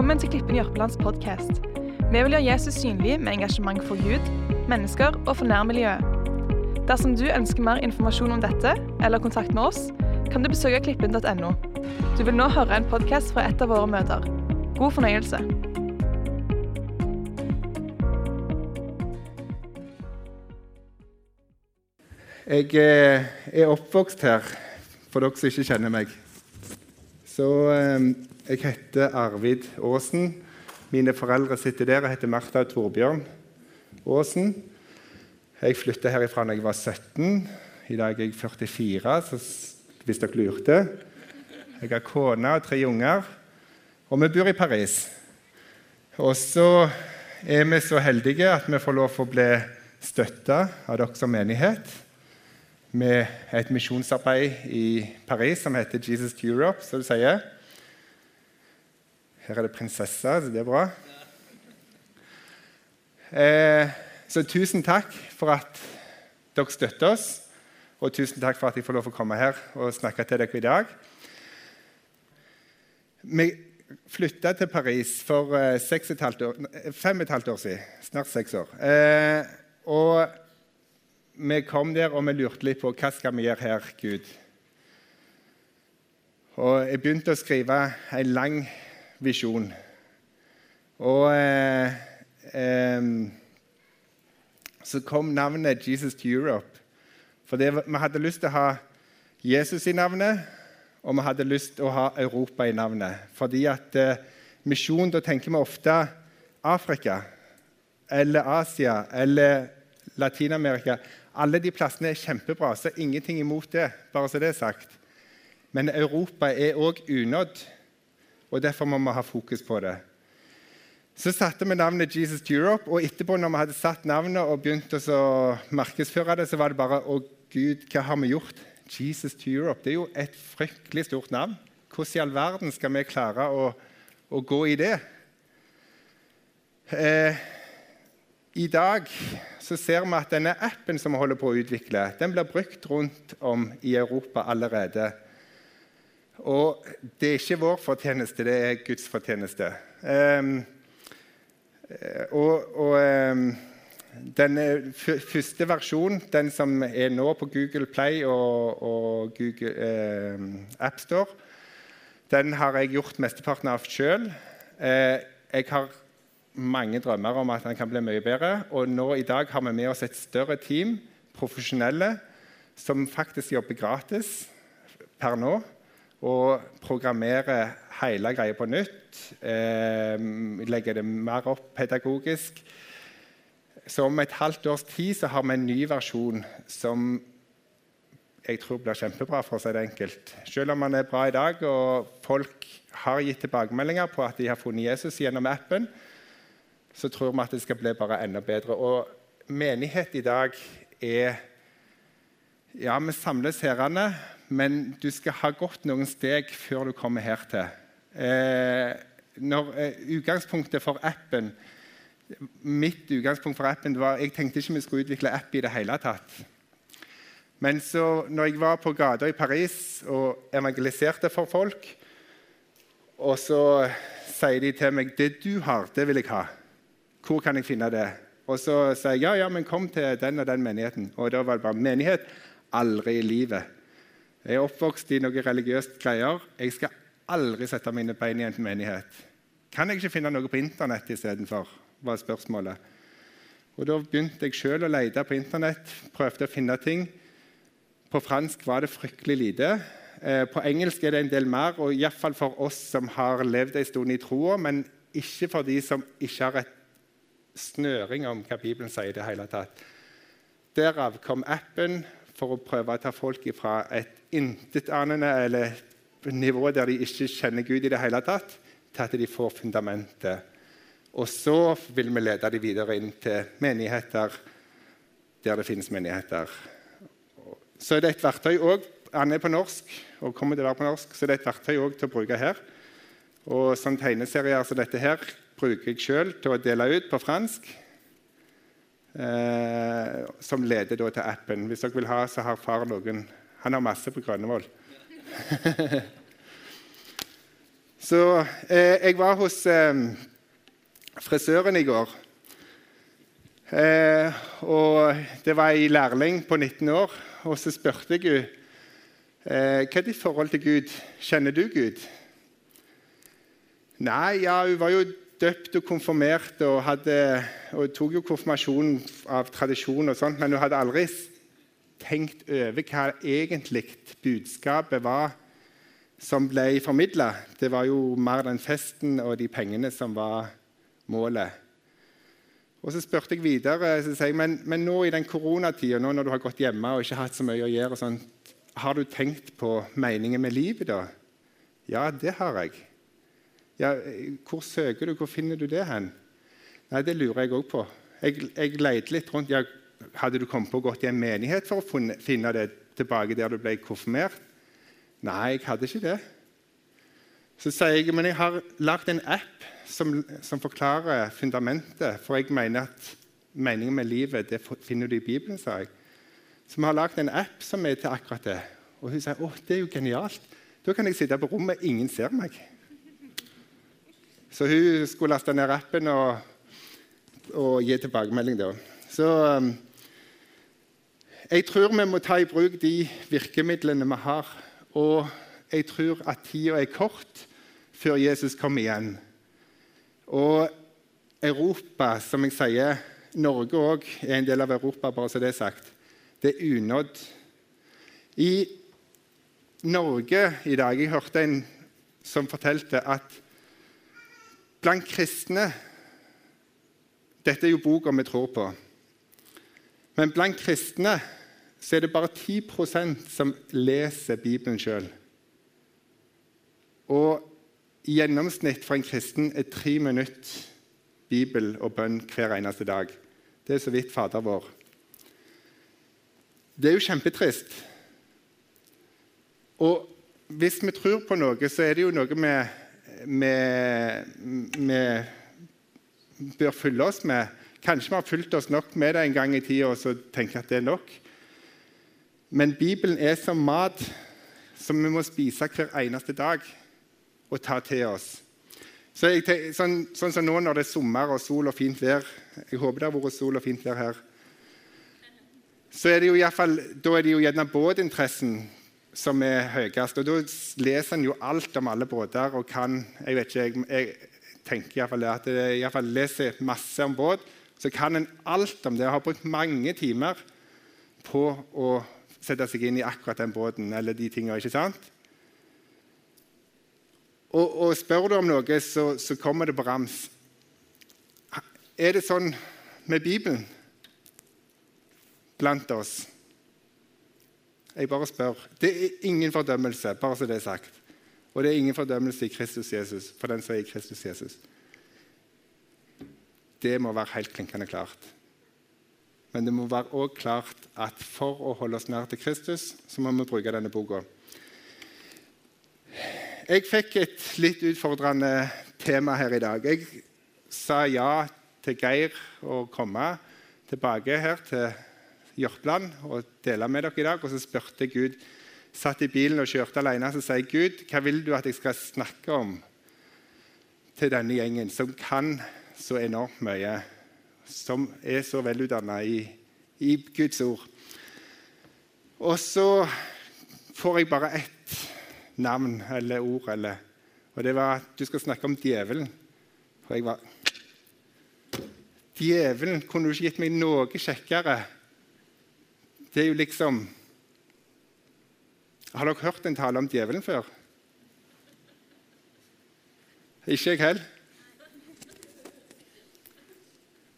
Velkommen til Klippen Jørpelands podkast. Vi vil gjøre Jesus synlig med engasjement for Gud, mennesker og for nærmiljøet. Dersom du ønsker mer informasjon om dette, eller kontakt med oss, kan du besøke klippen.no. Du vil nå høre en podkast fra et av våre møter. God fornøyelse. Jeg eh, er oppvokst her, for dere som ikke kjenner meg. Så eh, jeg heter Arvid Aasen. Mine foreldre sitter der og heter Martha og Torbjørn Aasen. Jeg flytta herifra da jeg var 17. I dag er jeg 44, så hvis dere lurte. Jeg har kone og tre unger, og vi bor i Paris. Og så er vi så heldige at vi får lov å bli støtta av dere som menighet med et misjonsarbeid i Paris som heter Jesus to Europe, som du sier. Her er det prinsesser, så det er bra. Eh, så tusen takk for at dere støtter oss, og tusen takk for at jeg får lov å komme her og snakke til dere i dag. Vi flytta til Paris for eh, seks og et år, fem og et halvt år siden. Snart seks år. Eh, og vi kom der og vi lurte litt på hva skal vi gjøre her, Gud. Og jeg begynte å skrive en lang visjon. Og eh, eh, så kom navnet Jesus to Europe. For det, vi hadde lyst til å ha Jesus i navnet, og vi hadde lyst til å ha Europa i navnet. Fordi at eh, misjon, da tenker vi ofte Afrika eller Asia eller Latin-Amerika. Alle de plassene er kjempebra, så ingenting imot det. bare så det er sagt. Men Europa er òg unådd, og derfor må vi ha fokus på det. Så satte vi navnet Jesus to Europe, og etterpå når vi hadde satt navnet og begynt å markedsføre det, så var det bare Å, Gud, hva har vi gjort? Jesus to Europe. Det er jo et fryktelig stort navn. Hvordan i all verden skal vi klare å, å gå i det? Eh, I dag så ser vi at denne appen som vi holder på å utvikle, den blir brukt rundt om i Europa allerede. Og det er ikke vår fortjeneste, det er Guds fortjeneste. Um, og, og um, den første versjonen, den som er nå på Google Play og, og Google eh, AppStore, den har jeg gjort mesteparten av sjøl. Eh, jeg har mange drømmer om at den kan bli mye bedre. Og nå i dag har vi med oss et større team, profesjonelle, som faktisk jobber gratis per nå. Og programmerer hele greia på nytt. Eh, legger det mer opp pedagogisk. Så om et halvt års tid så har vi en ny versjon som jeg tror blir kjempebra, for å si det enkelt. Selv om man er bra i dag, og folk har gitt tilbakemeldinger på at de har funnet Jesus gjennom appen, så tror vi at det skal bli bare enda bedre. Og menighet i dag er Ja, vi samles herrene, men du skal ha gått noen steg før du kommer her til. Eh, når, eh, utgangspunktet for appen Mitt utgangspunkt for appen var Jeg tenkte ikke vi skulle utvikle app i det hele tatt. Men så når jeg var på gata i Paris og evangeliserte for folk, og så sier de til meg 'Det du har, det vil jeg ha'. Hvor kan jeg finne det? Og så sier jeg ja, ja, men kom til den og den menigheten. Og da var det bare menighet. Aldri i livet. Jeg er oppvokst i noe religiøst greier. Jeg skal aldri sette mine bein i en menighet. Kan jeg ikke finne noe på Internett istedenfor? var spørsmålet. Og Da begynte jeg sjøl å lete på Internett, prøvde å finne ting. På fransk var det fryktelig lite. Eh, på engelsk er det en del mer, og iallfall for oss som har levd en stund i troa, men ikke for de som ikke har et snøring om hva Bibelen sier. i det hele tatt. Derav kom appen for å prøve å ta folk fra et intetanende eller nivå der de ikke kjenner Gud i det hele tatt, til at de får fundamentet. Og så vil vi lede dem videre inn til menigheter der det finnes menigheter. Så er det et verktøy òg. Han er på norsk og kommer til å være på norsk, så det er et verktøy også til å bruke her. Og sånn tegneserier som dette her bruker jeg sjøl til å dele ut på fransk. Eh, som leder til appen. Hvis dere vil ha, så har far noen Han har masse på Grønnevoll. Så eh, jeg var hos eh, frisøren i går. Eh, og det var ei lærling på 19 år. Og så spurte jeg henne eh, hva er ditt forhold til Gud. Kjenner du Gud? Nei, ja, hun var jo døpt og konfirmert og, hadde, og tok jo konfirmasjonen av tradisjon, og sånt, men hun hadde aldri tenkt over hva egentlig budskapet var som ble formidla. Det var jo mer den festen og de pengene som var målet. Og Så spurte jeg videre så sier jeg, men, men nå i den koronatida, nå når du har gått hjemme og ikke hatt så mye å gjøre, sånt, har du tenkt på meningen med livet? da? Ja, det har jeg. Ja, hvor søker du? Hvor finner du det hen? Nei, Det lurer jeg òg på. Jeg, jeg leide litt rundt. Ja, hadde du kommet på å gått i en menighet for å finne det tilbake der du ble konfirmert? Nei, jeg hadde ikke det. Så sier jeg men jeg har lagd en app som, som, forklarer fundamentet. For jeg mener at meningen med livet det finner du i Bibelen, sa jeg. Så vi har lagd en app som er til akkurat det. Og hun sier å, det er jo genialt. Da kan jeg sitte på rommet, ingen ser meg. Så hun skulle laste ned appen og, og gi tilbakemelding. da. Så um, jeg tror vi må ta i bruk de virkemidlene vi har. Og jeg tror at tida er kort før Jesus kommer igjen. Og Europa, som jeg sier, Norge òg er en del av Europa, bare så det er sagt. Det er unådd. I Norge i dag Jeg hørte en som fortalte at blant kristne Dette er jo boka vi tror på. Men blant kristne så er det bare 10% som leser Bibelen sjøl. Og i gjennomsnitt for en kristen er tre minutter Bibel og bønn hver eneste dag. Det er så vidt Fader vår. Det er jo kjempetrist. Og hvis vi tror på noe, så er det jo noe vi, bør fylle oss med. Kanskje vi har fulgt oss nok med det en gang i tida og så tenker at det er nok. Men Bibelen er som mat som vi må spise hver eneste dag og ta til oss. Så jeg, sånn, sånn, som nå når det er sommer og sol og fint vær Jeg håper det har vært sol og fint vær her. Så er det jo i fall, Da er det jo gjerne båtinteressen som er høyest. Og da leser en jo alt om alle båter og kan Jeg vet ikke, jeg, jeg tenker iallfall at jeg leser masse om båt. Så kan en alt om det Jeg har brukt mange timer på å sette seg inn i akkurat den båten eller de tingene. ikke sant? Og, og spør du om noe, så, så, kommer det på rams. Er det sånn med Bibelen blant oss? Jeg bare spør. Det er ingen fordømmelse, bare så det er sagt. Og det er ingen fordømmelse i Kristus Jesus for den som er i Kristus Jesus. Det må være helt klinkende klart. Men det må være også klart at for å holde oss nær til Kristus, så må vi bruke denne boka. Jeg fikk et litt utfordrende tema her i dag. Jeg sa ja til Geir å komme tilbake her til Jørpeland og dele med dere i dag. Og så spurte Gud Satt i bilen og kjørte alene, så sier Gud, hva vil du at jeg skal snakke om til denne gjengen, som kan så enormt mye, som er så velutdanna i, i Guds ord? Og så får jeg bare ett navn eller ord. Eller, og det var at du skal snakke om djevelen. Og jeg var Djevelen kunne du ikke gitt meg noe kjekkere. Det er jo liksom Har dere hørt en tale om djevelen før? Ikke jeg heller.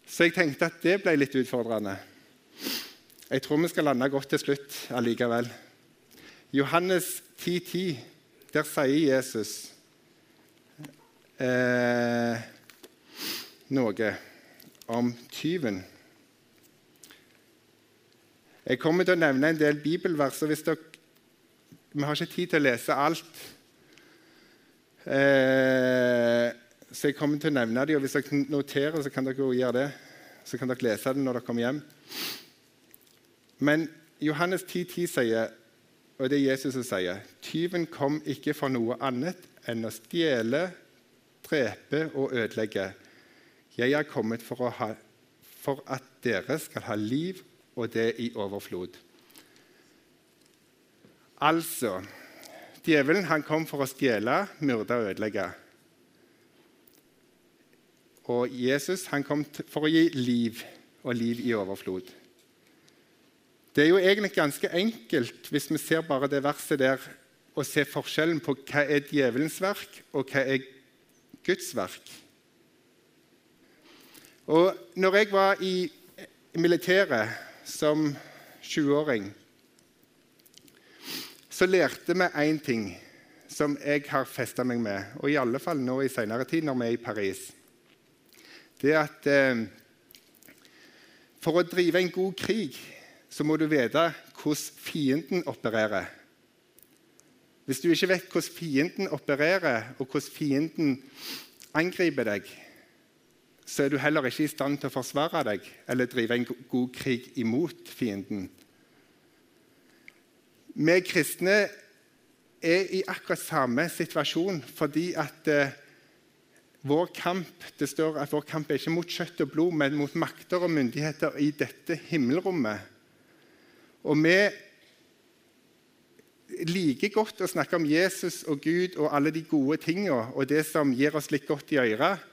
Så jeg tenkte at det ble litt utfordrende. Jeg tror vi skal lande godt til slutt allikevel. Johannes 10.10 der sier Jesus eh, noe om tyven. Jeg kommer til å nevne en del bibelverser. Hvis dere, vi har ikke tid til å lese alt. Eh, så jeg kommer til å nevne dem. og Hvis dere noterer, så kan dere gjøre det. Så kan dere lese det når dere kommer hjem. Men Johannes 10,10 10 sier og det er Jesus som sier, tyven kom ikke for noe annet enn å stjele, drepe og ødelegge. Jeg er kommet for, ha, for at dere skal ha liv, og det i overflod. Altså Djevelen han kom for å stjele, myrde og ødelegge. Og Jesus han kom for å gi liv, og liv i overflod. Det er jo egentlig ganske enkelt hvis vi ser bare det verset der, og ser forskjellen på hva er djevelens verk, og hva er Guds verk. Og når jeg var i militæret som 20-åring, så lærte vi én ting som jeg har festa meg med, og i alle fall nå i seinere tid når vi er i Paris. Det er at eh, for å drive en god krig så må du vite hvordan fienden opererer. Hvis du ikke vet hvordan fienden opererer, og hvordan fienden angriper deg, så er du heller ikke i stand til å forsvare deg eller drive en god krig imot fienden. Vi kristne er i akkurat samme situasjon fordi at eh, vår kamp det står at vår kamp er ikke mot kjøtt og blod, men mot makter og myndigheter i dette himmelrommet. Og vi liker godt å snakke om Jesus og Gud og alle de gode tingene og det som gir oss litt godt i øret.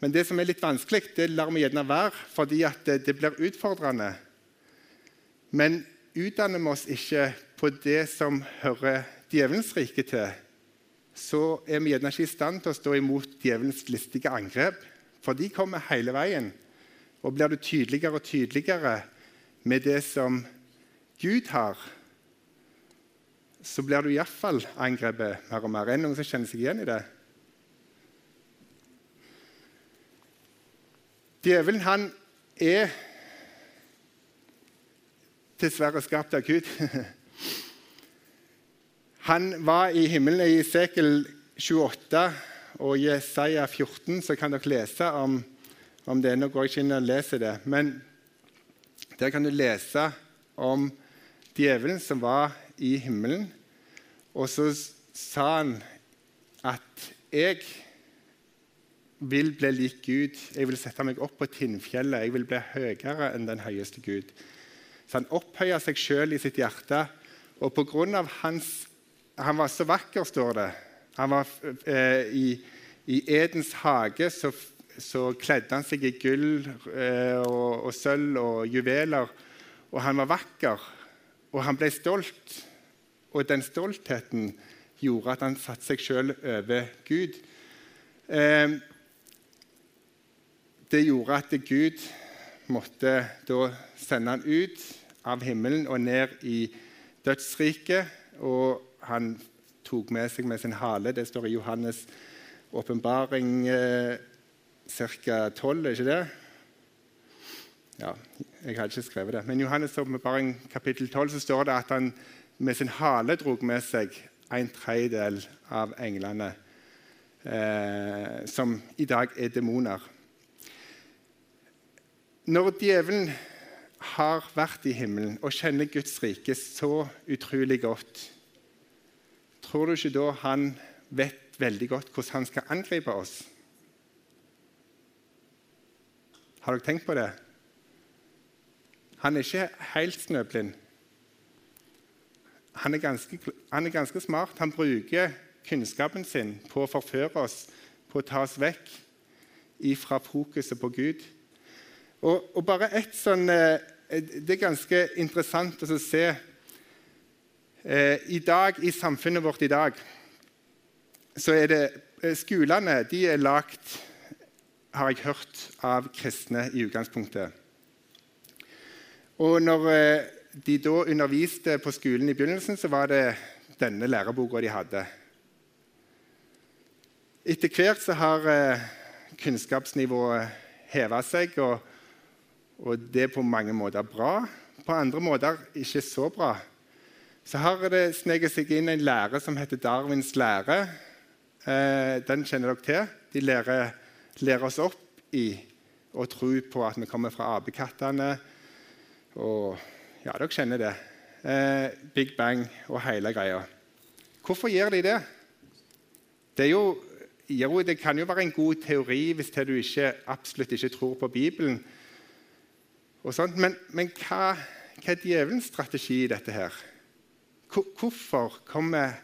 Men det som er litt vanskelig, det lar vi gjerne være, fordi det, det blir utfordrende. Men utdanner vi oss ikke på det som hører djevelens rike til, så er vi gjerne ikke i stand til å stå imot djevelens listige angrep. For de kommer hele veien. Og blir du tydeligere og tydeligere med det som Gud har, så blir du iallfall angrepet mer og mer. Er det noen som kjenner seg igjen i det? Djevelen han er dessverre skapt av Gud. Han var i himmelen i Sekel 28 og Jesaja 14, så kan dere lese om, om det. Nå går jeg ikke inn og leser det, men der kan du lese om djevelen som var i himmelen. Og så sa han at 'jeg vil bli lik Gud'. 'Jeg vil sette meg opp på tinnfjellet. Jeg vil bli høyere enn den høyeste Gud'. Så han opphøyer seg sjøl i sitt hjerte. Og på grunn av hans Han var så vakker, står det. Han var eh, i, i, Edens hage så, så, kledde han seg i gull eh, og, og sølv og juveler. Og han var vakker. Og han ble stolt, og den stoltheten gjorde at han satte seg sjøl over Gud. Eh, det gjorde at Gud måtte da sende han ut av himmelen og ned i dødsriket. Og han tok med seg med sin hale. Det står i Johannes' åpenbaring eh, ca. 12, er ikke det? Ja, jeg hadde ikke skrevet det. Men i Johannes' åpenbaring kapittel 12 så står det at han med sin hale drog med seg en tredjedel av englene, eh, som i dag er demoner. Når djevelen har vært i himmelen og kjenner Guds rike så utrolig godt, tror du ikke da han vet veldig godt hvordan han skal angripe oss? Har dere tenkt på det? Han er ikke helt snøblind. Han er, ganske, han er ganske smart. Han bruker kunnskapen sin på å forføre oss, på å ta oss vekk fra fokuset på Gud. Og, og bare ett sånn eh, Det er ganske interessant å se eh, I dag, i samfunnet vårt i dag, så er det eh, Skolene de er lagd, har jeg hørt, av kristne i utgangspunktet. Og når de da underviste på skolen i begynnelsen, så var det denne læreboka de hadde. Etter hvert så har kunnskapsnivået heva seg, og, og, det er på mange måter bra. På andre måter ikke så bra. Så har det sneket seg inn en lære som heter Darwins lære. Eh, den kjenner dere til. De lærer, lærer oss opp i å tro på at vi kommer fra apekattene og ja, dere kjenner det. eh, Big Bang og hele greia. Hvorfor gjør de det? Det, jo, jo, det kan jo være en god teori hvis du ikke, absolutt ikke tror på Bibelen. Men, men hva, hva, er djevelens strategi i dette her? Hvorfor kommer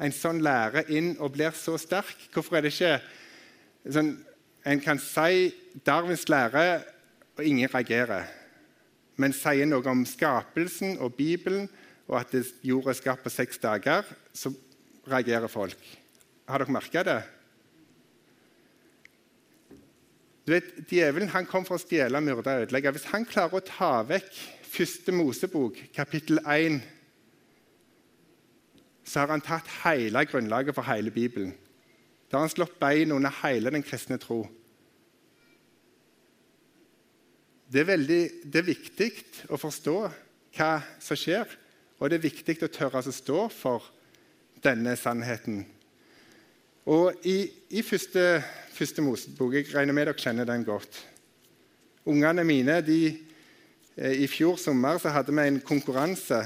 en sånn lære inn og blir så sterk? Hvorfor er det ikke sånn En kan si Darwins lære, og ingen reagerer. Men sier noe om skapelsen og Bibelen, og at jorda er skapt på seks dager, så reagerer folk. Har dere merka det? Du vet, Djevelen han kom for å stjele, myrde og ødelegge. Hvis han klarer å ta vekk første Mosebok, kapittel 1 så har han tatt hele grunnlaget for hele Bibelen. Da har han slått bein under hele den kristne tro. Det er, veldig, det er viktig å forstå hva som skjer, og det er viktig å tørre å stå for denne sannheten. Og I, i første, første Mosebok Jeg regner med dere kjenner den godt. Ungene mine de, eh, I fjor sommer så hadde vi en konkurranse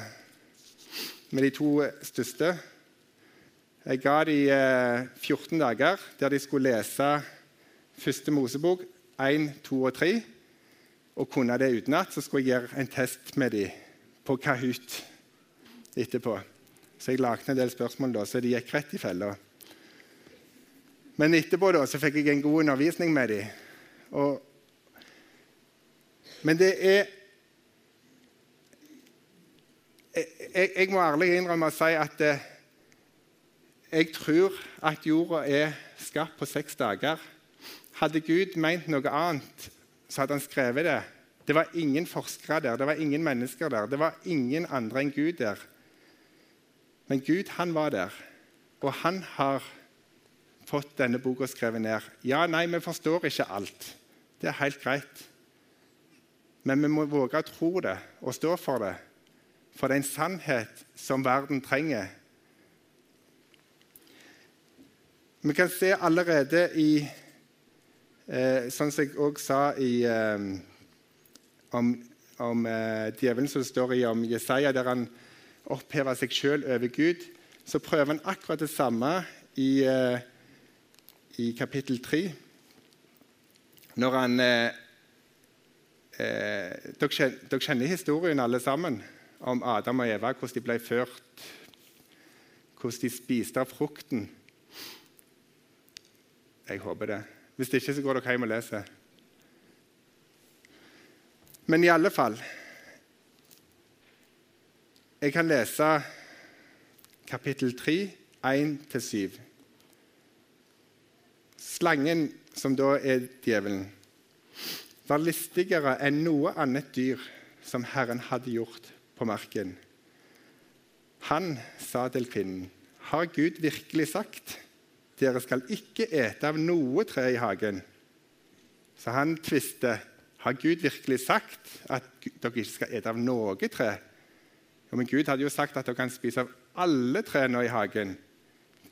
med de to største. Jeg ga dem 14 eh, dager der de skulle lese første Mosebok 1, 2 og 3. Og kunne det utenat, så skulle jeg gjøre en test med dem på Kahoot etterpå. Så jeg lagde en del spørsmål, da, så de gikk rett i fella. Men etterpå da, så fikk jeg en god undervisning med dem. Og, men det er jeg, jeg, må ærlig innrømme å si at eh, jeg tror at jorda er skapt på seks dager. Hadde Gud meint noe annet, så hadde han skrevet det. Det var ingen forskere der, det var ingen mennesker der. Det var ingen andre enn Gud der. Men Gud, han var der, og han har fått denne boka skrevet ned. Ja, nei, vi forstår ikke alt. Det er helt greit. Men vi må våge å tro det og stå for det. For det er en sannhet som verden trenger. Vi kan se allerede i eh, Sånn som jeg òg sa i, eh, om, om eh, djevelen som står i om Jesaja, der han opphever seg sjøl over Gud, så prøver han akkurat det samme i, eh, i kapittel 3. Når han eh, eh, dere, kjenner, historien, alle sammen om Adam og Eva, hvordan de ble ført, hvordan de spiste av frukten. Jeg håper det. Hvis det ikke, så går dere hjem og leser. Men i alle fall Jeg kan lese kapittel 3, 1-7. Slangen, som da er djevelen, var listigere enn noe annet dyr som Herren hadde gjort på marken. Han sa til kvinnen, 'Har Gud virkelig sagt:" 'Dere skal ikke ete av noe tre i hagen.' Så han tvister. Har Gud virkelig sagt at dere ikke skal ete av noe tre? Ja, men Gud hadde jo sagt at dere kan spise av alle trærne i hagen,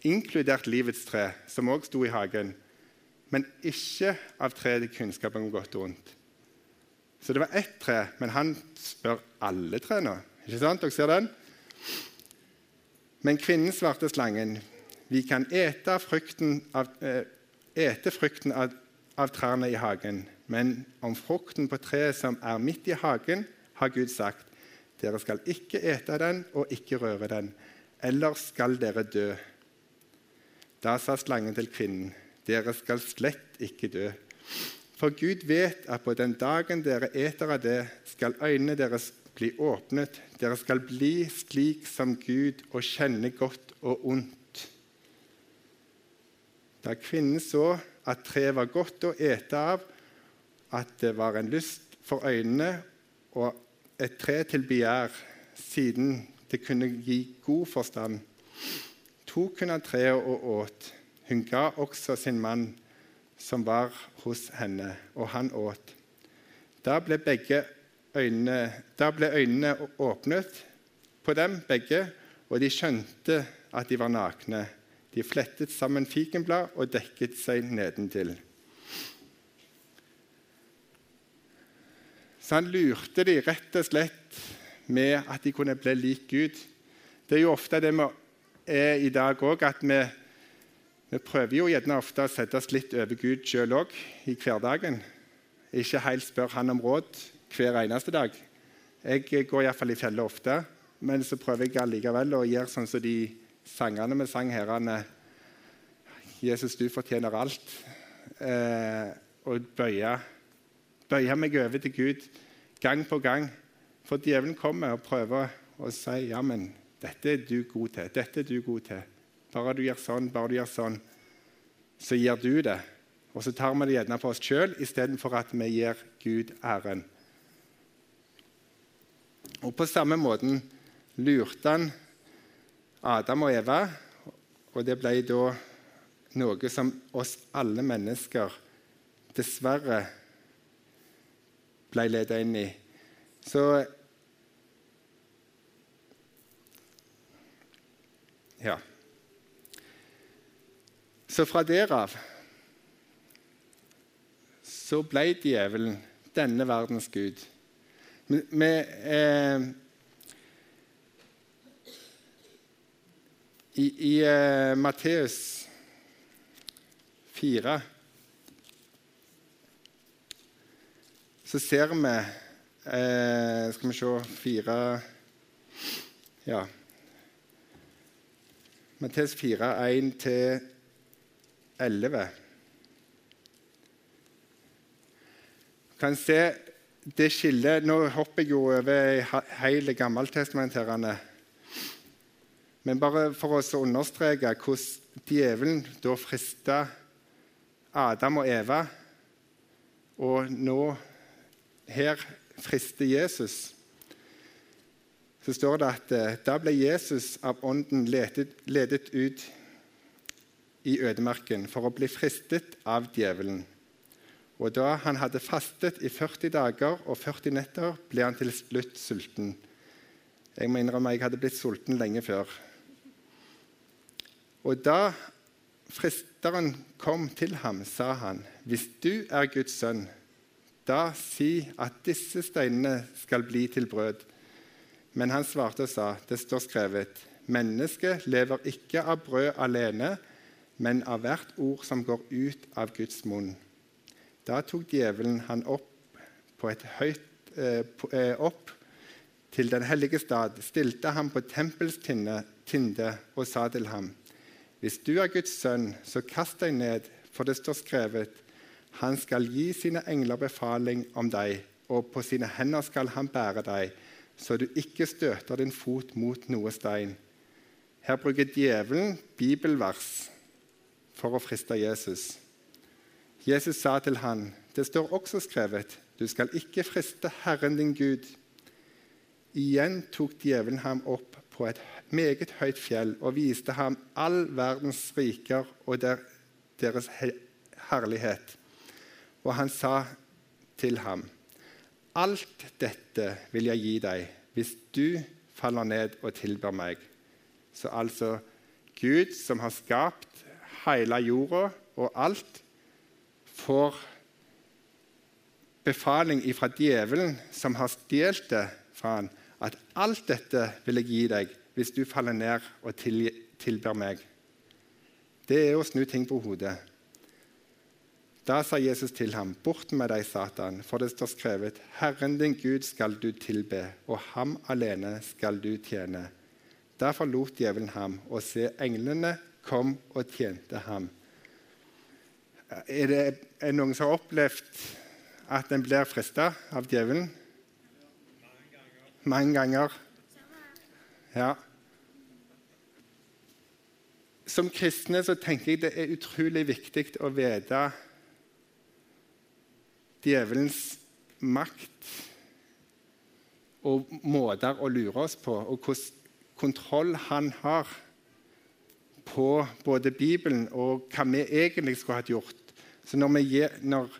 inkludert livets tre, som også sto i hagen, men ikke av treet til kunnskap om godt og ondt. Så det var ett tre, men han spør alle trærne. Ikke sant? Dere ser den? Men kvinnen svarte slangen, vi kan ete frukten av, eh, ete frukten av, av trærne i hagen, men om frukten på treet som er midt i hagen, har Gud sagt, dere skal ikke ete den og ikke røre den, ellers skal dere dø. Da sa slangen til kvinnen, dere skal slett ikke dø. For Gud vet at på den dagen dere eter av det, skal øynene deres bli åpnet. Dere skal bli slik som Gud og kjenne godt og ondt. Da kvinnen så at treet var godt å ete av, at det var en lyst for øynene og et tre til begjær, siden det kunne gi god forstand, tok hun av treet og åt. Hun ga også sin mann som var hos henne, og han åt. Da ble, øynene, da ble øynene åpnet på dem begge, og de skjønte at de var nakne. De flettet sammen fikenblad og dekket seg nedentil. Så han lurte de rett og slett med at de kunne bli lik Gud. Det er jo ofte det vi er i dag òg, at vi, vi, prøver jo gjerne ofte å sette oss litt over Gud sjøl òg i hverdagen. Ikke helt spør han om råd hver eneste dag. Jeg går iallfall i fjellet ofte, men så prøver jeg allikevel å gjøre sånn som de sangene vi sang her. Jesus, du fortjener alt. Eh, og bøye, bøye meg over til Gud gang på gang. For djevelen kommer og prøver å si ja, men dette er du god til. Dette er du god til. Bare du gjør sånn, bare du gjør sånn, så gir du det. Og så tar vi det gjerne på oss sjøl istedenfor at vi gir Gud æren. Og På samme måten lurte han Adam og Eva, og det ble da noe som oss alle mennesker dessverre ble ledet inn i. Så Ja. Så fra derav så ble djevelen denne verdens gud. Vi, eh, I, i eh, Matteus 4 så ser vi eh, Skal vi se Fire Ja. Matteus 4, 1-11. kan se det skillet Nå hopper jeg jo over hele gammeltestamenterende. Men bare for oss å understreke hvordan djevelen da frista Adam og Eva, og nå her frister Jesus så står det at eh, da ble Jesus av Ånden ledet, ledet ut i ødemarken for å bli fristet av djevelen. Og da han hadde fastet i 40 dager og 40 netter, ble han til slutt sulten. Jeg må innrømme jeg hadde blitt sulten lenge før. Og da fristeren kom til ham, sa han, 'Hvis du er Guds sønn, da si at disse steinene skal bli til brød.' Men han svarte og sa, det står skrevet, mennesket lever ikke av brød alene, men av hvert ord som går ut av Guds munn. Da tok djevelen han opp, høyt, eh, eh, opp til den hellige stad, stilte ham på tempels tinde og sa til ham.: Hvis du er Guds sønn, så kast deg ned, for det står skrevet:" Han skal gi sine engler befaling om deg, og på sine hender skal han bære deg så du ikke støter din fot mot noe stein. Her bruker djevelen bibelvers for å friste Jesus. Jesus sa til han, det står også skrevet, du skal ikke friste Herren din Gud. Igjen tok djevelen ham opp på et meget høyt fjell og viste ham all verdens riker og der, deres herlighet. Og han sa til ham, Alt dette vil jeg gi deg hvis du faller ned og tilber meg. Så altså Gud, som har skapt hele jorda og alt, får befaling fra djevelen, som har stjålet det fra han, at alt dette vil jeg gi deg hvis du faller ned og tilber meg. Det er å snu ting på hodet. Da sa Jesus til ham, 'Bort med deg, Satan, for det står skrevet:" 'Herren din Gud skal du tilbe, og ham alene skal du tjene.' Da forlot djevelen ham, og se, englene kom og tjente ham. Er det er noen som har opplevd at en blir frista av djevelen? Mange ganger. Ja. Som kristne så tenker jeg det er utrolig viktig å vite djevelens makt og måter å lure oss på, og hvilken kontroll han har på både Bibelen og hva vi egentlig skulle hatt gjort. Så når vi, når,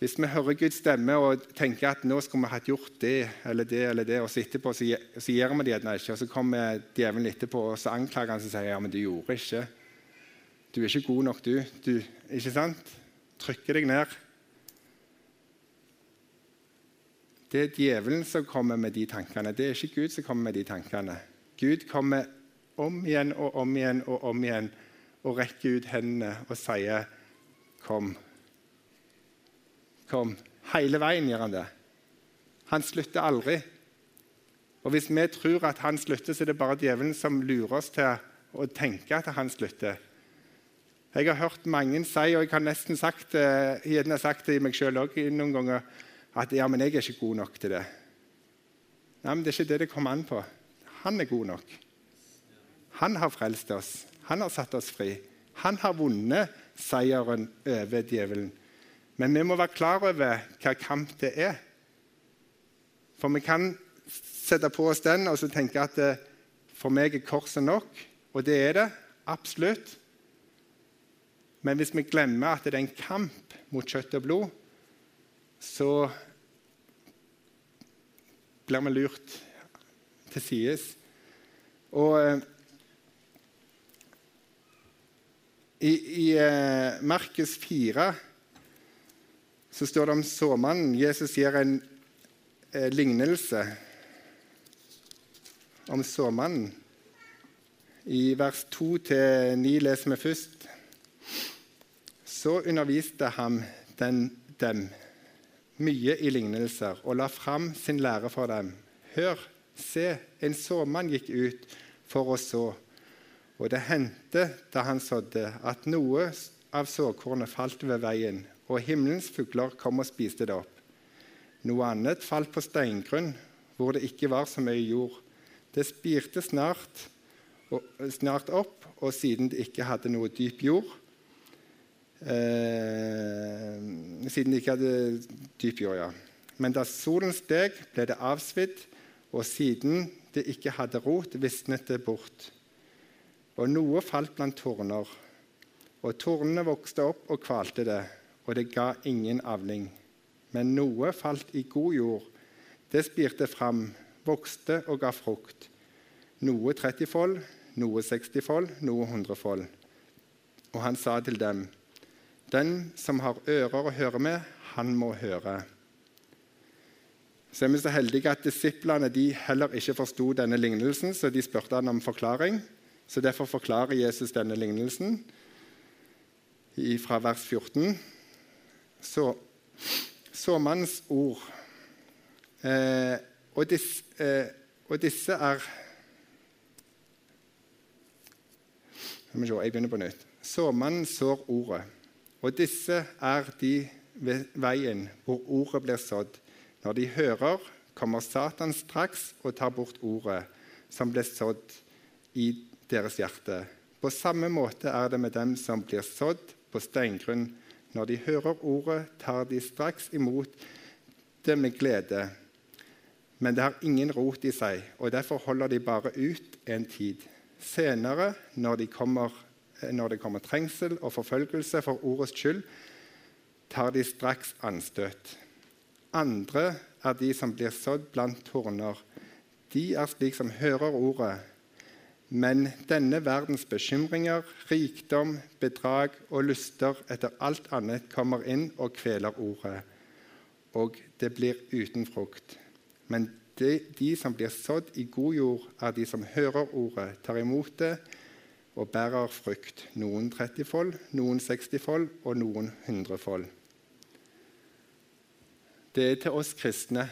hvis vi hører Guds stemme og tenker at nå skulle vi hatt gjort det eller det, eller det, og så etterpå så, så gjør vi det gjerne ikke, og så kommer djevelen etterpå og så anklager han og sier ja, men du gjorde ikke. Du er ikke god nok, du. du ikke sant? Trykker deg ned. Det er djevelen som kommer med de tankene. Det er ikke Gud som kommer med de tankene. Gud kommer om igjen og om igjen og om igjen og rekker ut hendene og sier, 'Kom'. Kom. Hele veien gjør han det. Han slutter aldri. Og Hvis vi tror at han slutter, så er det bare djevelen som lurer oss til å tenke at han slutter. Jeg har hørt mange si, og jeg har nesten sagt, jeg har sagt det i meg sjøl òg noen ganger, at ja, men jeg er ikke god nok til det. Nei, men Det er ikke det det kommer an på. Han er god nok. Han har frelst oss. Han har satt oss fri. Han har vunnet seieren over djevelen. Men vi må være klar over hva kamp det er. For vi kan sette på oss den og så tenke at eh, for meg er korset nok. Og det er det absolutt. Men hvis vi glemmer at det er en kamp mot kjøtt og blod, så blir vi lurt til sides. Og eh, i, i eh, Markus 4 så står det om såmannen. Jesus gir en eh, lignelse om såmannen. I vers 2-9 leser vi først. Så underviste han den, dem mye i lignelser og la fram sin lære for dem. Hør, se, en såmann gikk ut for å så. Og det hendte da han sådde, at noe av såkornet falt ved veien, og himmelens fugler kom og spiste det opp. Noe annet falt på steingrunn, hvor det ikke var så mye jord. Det spirte snart, og, snart opp, og siden det ikke hadde noe dyp jord eh, Siden det ikke hadde dyp jord, ja. Men da solen steg, ble det avsvidd, og siden det ikke hadde rot, visnet det bort. Og noe falt blant torner, og tornene vokste opp og kvalte det og det ga ingen avling. Men noe falt i god jord. Det spirte fram, vokste og ga frukt. Noe 30-fold, noe 60-fold, noe 100-fold. Og han sa til dem, Den som har ører å høre med, han må høre. Så er vi så heldige at Disiplene heller ikke forsto denne lignelsen, så de spurte han om forklaring. Så Derfor forklarer Jesus denne lignelsen fra vers 14 så, såmannens ord. Eh, og, dis, eh, og, disse er Jeg begynner på nytt. Såmannen sår ordet. Og disse er de ved veien hvor ordet blir sådd. Når de hører, kommer Satan straks og tar bort ordet som ble sådd i deres hjerte. På samme måte er det med dem som blir sådd på steingrunn. Når de hører ordet, tar de straks imot det med glede. Men det har ingen rot i seg, og derfor holder de bare ut en tid. Senere, når, de kommer, når det kommer trengsel og forfølgelse for ordets skyld, tar de straks anstøt. Andre er de som blir sådd blant torner. De er slik som hører ordet, men denne verdens bekymringer, rikdom, bedrag og lyster etter alt annet kommer inn og kveler ordet, og det blir uten frukt. Men de, de som blir sådd i god jord, er de som hører ordet, tar imot det og bærer frukt. Noen 30-fold, noen 60-fold og noen 100-fold. Det er til oss kristne.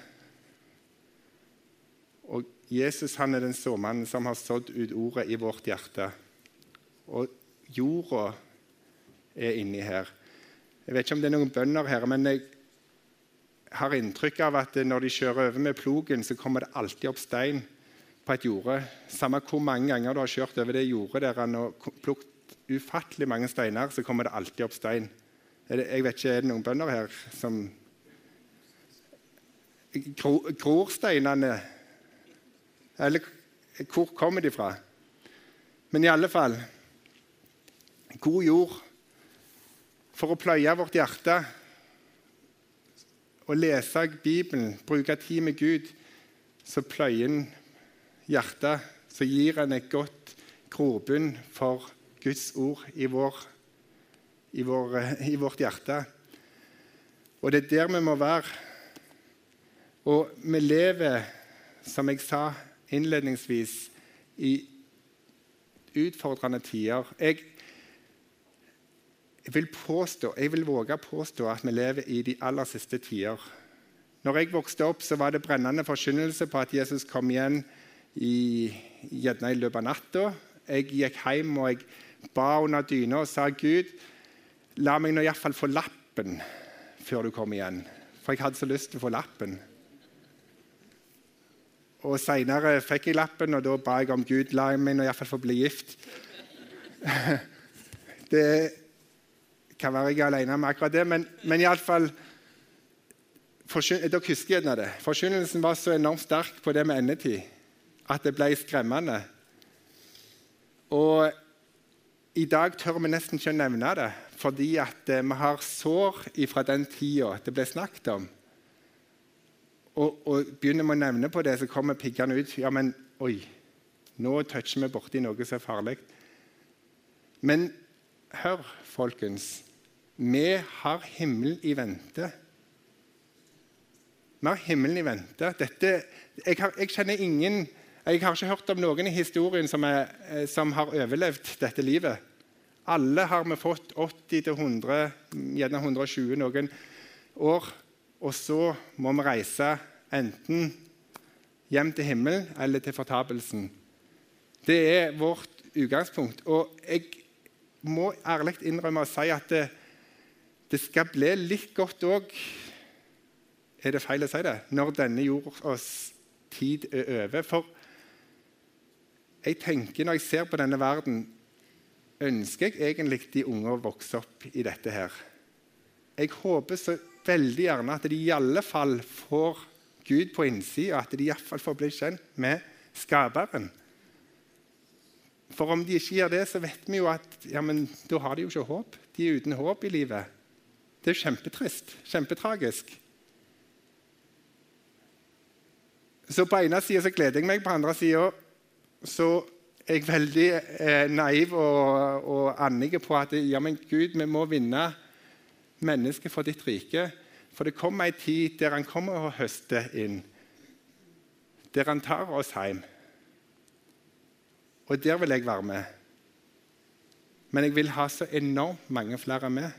Jesus han er den såmannen som har sådd ut ordet i vårt hjerte. Og jorda er inni her. Jeg vet ikke om det er noen bønder her, men jeg har inntrykk av at når de kjører over med plogen, så kommer det alltid opp stein på et jorde. Samme hvor mange ganger du har kjørt over det jordet der og plukket ufattelig mange steiner, så kommer det alltid opp stein. Jeg vet ikke, Er det noen bønder her som Gror steinene eller hvor kommer de fra? Men i alle fall God jord for å pløye vårt hjerte og lese Bibelen, bruke tid med Gud, så pløyer en hjertet. Så gir en et godt grobunn for Guds ord i, vår, i, vår, i vårt hjerte. Og det er der vi må være. Og vi lever, som jeg sa innledningsvis, i utfordrende tider. Jeg, vil påstå, jeg vil våge påstå at vi lever i de aller siste tider. Når jeg vokste opp, så var det brennende forkynnelse på at Jesus kom igjen i, gjerne i løpet av natta. Jeg gikk hjem og jeg ba under dyna og sa Gud, la meg nå iallfall få lappen før du kom igjen. For jeg hadde så lyst til å få lappen. Og Seinere fikk jeg lappen, og da ba jeg om Gud la meg nå iallfall få bli gift. Det kan være jeg er alene med akkurat det, men, men iallfall Dere husker gjerne det. Forkynnelsen var så enormt sterk på det med endetid at det ble skremmende. Og i dag tør vi nesten ikke å nevne det, fordi eh, vi har sår fra den tida det ble snakket om. Og, og begynner vi å nevne på det, så kommer piggene ut. Ja, men oi, nå toucher vi borti noe som er farlig. Men hør, folkens. Vi har himmelen i vente. Vi har himmelen i vente. Dette, jeg, har, jeg, kjenner ingen Jeg har ikke hørt om noen i historien som, er, eh, som har overlevd dette livet. Alle har vi fått 80-100, gjerne 120 noen år. Og så må vi reise enten hjem til himmelen eller til fortapelsen. Det er vårt utgangspunkt. Og jeg må ærlig innrømme og si at det, det skal bli litt godt òg Er det feil å si det? Når denne jordas tid er over. For jeg tenker når jeg ser på denne verden, ønsker jeg egentlig de unge å vokse opp i dette her. Jeg håper så veldig gjerne at de i alle fall får Gud på innsida, at de iallfall får bli kjent med Skaperen. For om de ikke gjør det, så vet vi jo at ja, men da har de jo ikke håp. De er uten håp i livet. Det er kjempetrist. Kjempetragisk. Så på ene sida gleder jeg meg, på andre sida så er jeg veldig eh, naiv og, og annig på at ja, men Gud, vi må vinne mennesket for ditt rike. For det kommer ei tid der han kommer og høster inn. Der han tar oss hjem. Og der vil jeg være med. Men jeg vil ha så enormt mange flere med.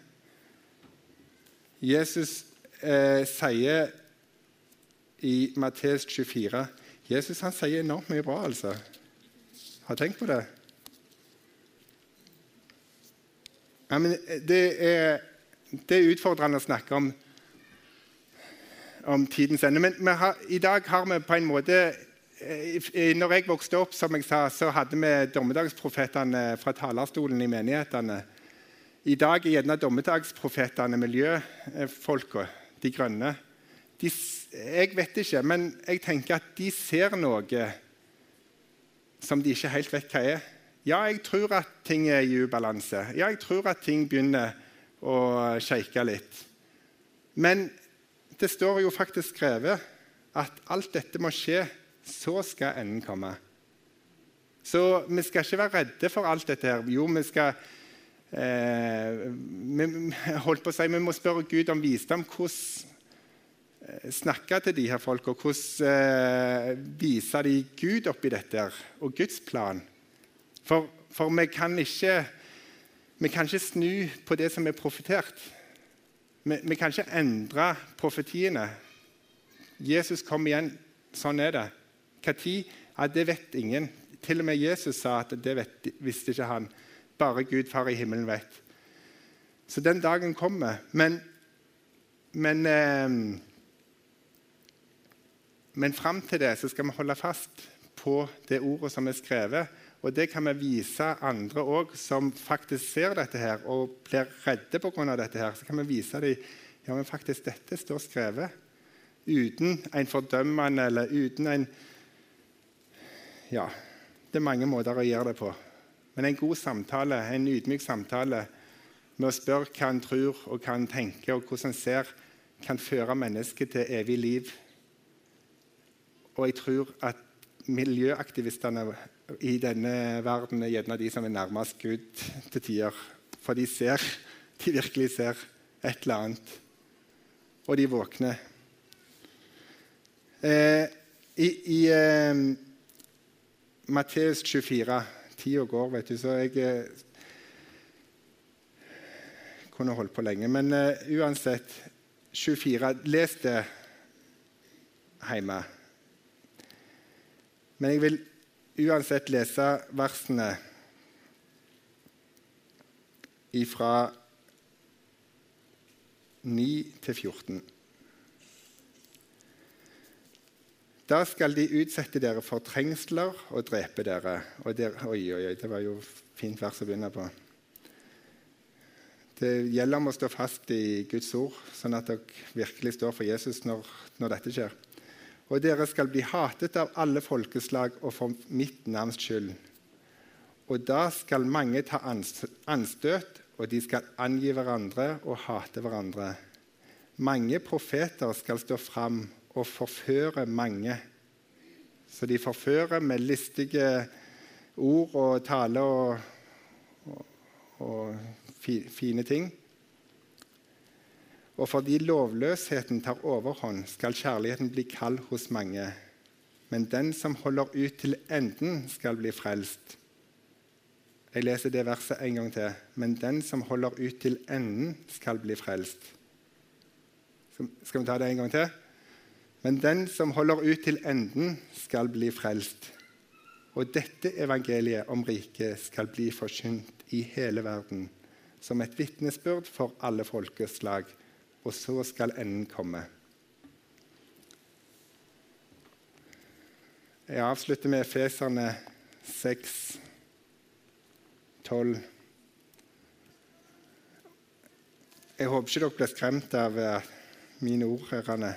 Jesus eh, sier i Matteus 24 Jesus han sier enormt mye bra, altså. Har tenkt på det? Ja, men det er, det er utfordrende å snakke om, om tidens ende. Men har, i dag har vi på en måte eh, når jeg vokste opp, som jeg sa, så hadde vi dommedagsprofetene fra talerstolen i menighetene. I dag er gjerne dommedagsprofetene miljøfolka, de grønne. De, jeg vet ikke, men jeg tenker at de ser noe som de ikke helt vet hva er. Ja, jeg tror at ting er i ubalanse. Ja, jeg tror at ting begynner å shake litt. Men det står jo faktisk skrevet at alt dette må skje, så skal enden komme. Så vi skal ikke være redde for alt dette. her. Jo, vi skal eh, vi, holdt på å si, vi må spørre Gud om visdom. Hvordan eh, snakke til de her folka? Hvordan eh, vise de Gud oppi dette her, og Guds plan? For, for vi, kan ikke, vi kan ikke snu på det som er profetert. Vi, vi kan ikke endre profetiene. Jesus kom igjen. Sånn er det. Når? Ja, det vet ingen. Til og med Jesus sa at det vet, visste ikke han. Bare Gud, Far i himmelen, vet. Så den dagen kommer. Men, men, eh, men fram til det så skal vi holde fast på det ordet som er skrevet. Og det kan vi vise andre òg, som faktisk ser dette her og blir redde pga. dette. her. Så kan vi vise dem ja, men faktisk dette står skrevet. Uten en fordømmende eller uten en Ja, det er mange måter å gjøre det på. Men en god samtale, en ydmyk samtale med å spørre hva han tror og hva han tenker, og hvordan han ser, kan føre mennesket til evig liv. Og jeg tror at miljøaktivistene i denne verden er gjerne de som er nærmest Gud til tider. For de ser, de virkelig ser et eller annet. Og de våkner. Eh, I i eh, Matteus 24 Tida går, vet du, så jeg eh, kunne holdt på lenge. Men uh, uansett 24 Les det hjemme. Men jeg vil uansett lese versene fra 9 til 14. Da skal de utsette dere for trengsler og drepe dere. Og der, oi, oi, oi, det var jo fint vers å begynne på. Det gjelder om å stå fast i Guds ord, sånn at dere virkelig står for Jesus når, når dette skjer. Og dere skal bli hatet av alle folkeslag og for mitt navns skyld. Og da skal mange ta anstøt, og de skal angi hverandre og hate hverandre. Mange profeter skal stå fram og forføre mange. Så de forfører med listige ord og tale og, og, og fine ting. Og fordi lovløsheten tar overhånd, skal kjærligheten bli kald hos mange. Men den som holder ut til enden, skal bli frelst. Jeg leser det verset en gang til. Men den som holder ut til enden, skal bli frelst. Skal vi ta det en gang til? Men den som holder ut til enden, skal bli frelst. Og dette evangeliet om riket skal bli forkynt i hele verden, som et vitnesbyrd for alle folkeslag, og så skal enden komme. Jeg avslutter med Efeserne 6, 12. Jeg håper ikke dere blir skremt av eh, mine ord. Herrene.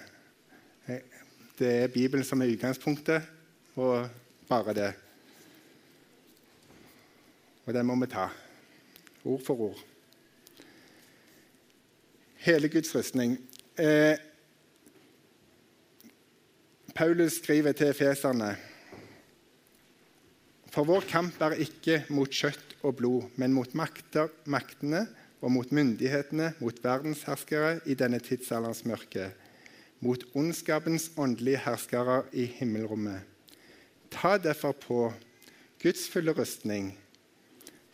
Det er Bibelen som er utgangspunktet, og bare det. Og det må vi ta, ord for ord. Hele Guds rustning. Eh, Paulus skriver til feserne For vår kamp er ikke mot kjøtt og blod, men mot makter, maktene og mot myndighetene, mot verdensherskere i denne tidsalderens mørke mot ondskapens åndelige herskere i himmelrommet. Ta derfor på Guds fulle rustning,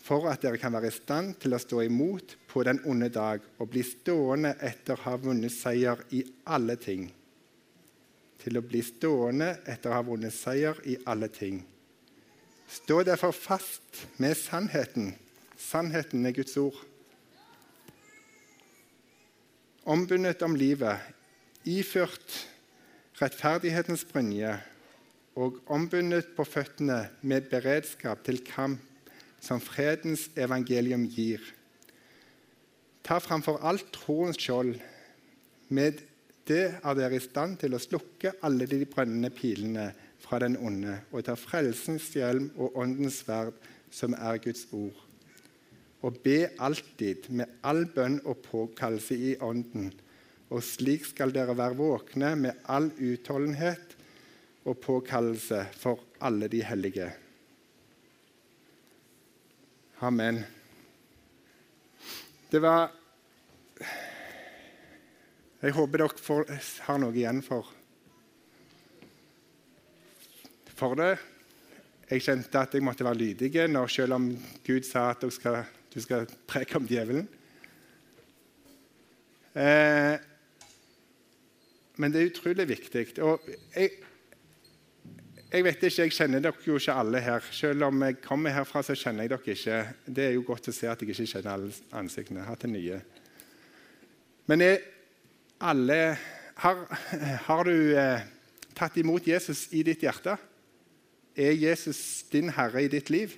for at dere kan være i stand til å stå imot på den onde dag og bli stående etter å ha vunnet seier i alle ting. Til å bli stående etter å ha vunnet seier i alle ting. Stå derfor fast med sannheten. Sannheten er Guds ord. Ombundet om livet iført rettferdighetens brynje og ombundet på føttene med beredskap til kamp som fredens evangelium gir. Ta framfor alt troens skjold. Med det er dere i stand til å slukke alle de brennende pilene fra den onde, og ta frelsens hjelm og åndens sverd, som er Guds ord. Og be alltid, med all bønn og påkallelse i ånden, og slik skal dere være våkne med all utholdenhet og påkallelse for alle de hellige. Amen. Det var Jeg håper dere får, har noe igjen for, for det. Jeg kjente at jeg måtte være lydig når, selv om Gud sa at skal, du skal preke om djevelen. Eh, men det er utrolig viktig. Og jeg, jeg vet ikke, jeg kjenner dere jo ikke alle her. Selv om jeg kommer herfra, så kjenner jeg dere ikke. Det er jo godt å se at jeg ikke kjenner alle ansiktene. Hatt det nye. Men er alle Har, har du eh, tatt imot Jesus i ditt hjerte? Er Jesus din herre i ditt liv?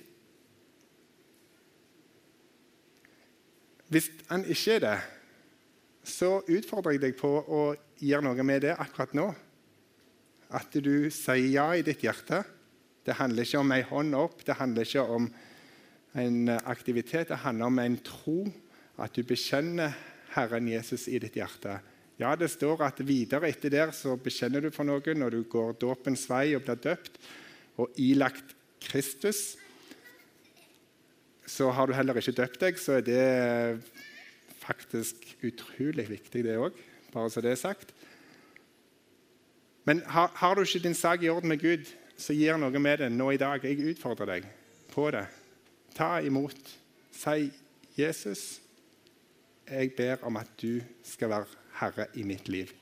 Hvis han ikke er det, så utfordrer jeg deg på å gjøre noe med det akkurat nå. At du sier ja i ditt hjerte. Det handler ikke om ei hånd opp, det handler ikke om en aktivitet. Det handler om en tro, at du bekjenner Herren Jesus i ditt hjerte. Ja, det står at videre etter der så bekjenner du for noen når du går dåpens vei og blir døpt og ilagt Kristus. Så har du heller ikke døpt deg, så er det faktisk utrolig viktig, det òg. Bare så det er sagt. Men har, har, du ikke din sak i orden med Gud, så gir noe med det nå i dag. Jeg utfordrer deg på det. Ta imot. Si, 'Jesus, jeg ber om at du skal være herre i mitt liv'.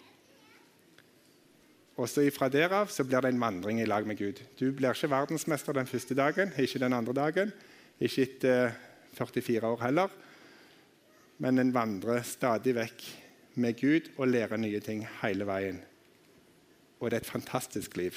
Og så Fra derav så blir det en vandring i lag med Gud. Du blir ikke verdensmester den første dagen, ikke den andre dagen, ikke etter 44 år heller. Men en vandrer stadig vekk med Gud og lærer nye ting hele veien. Og det er et fantastisk liv.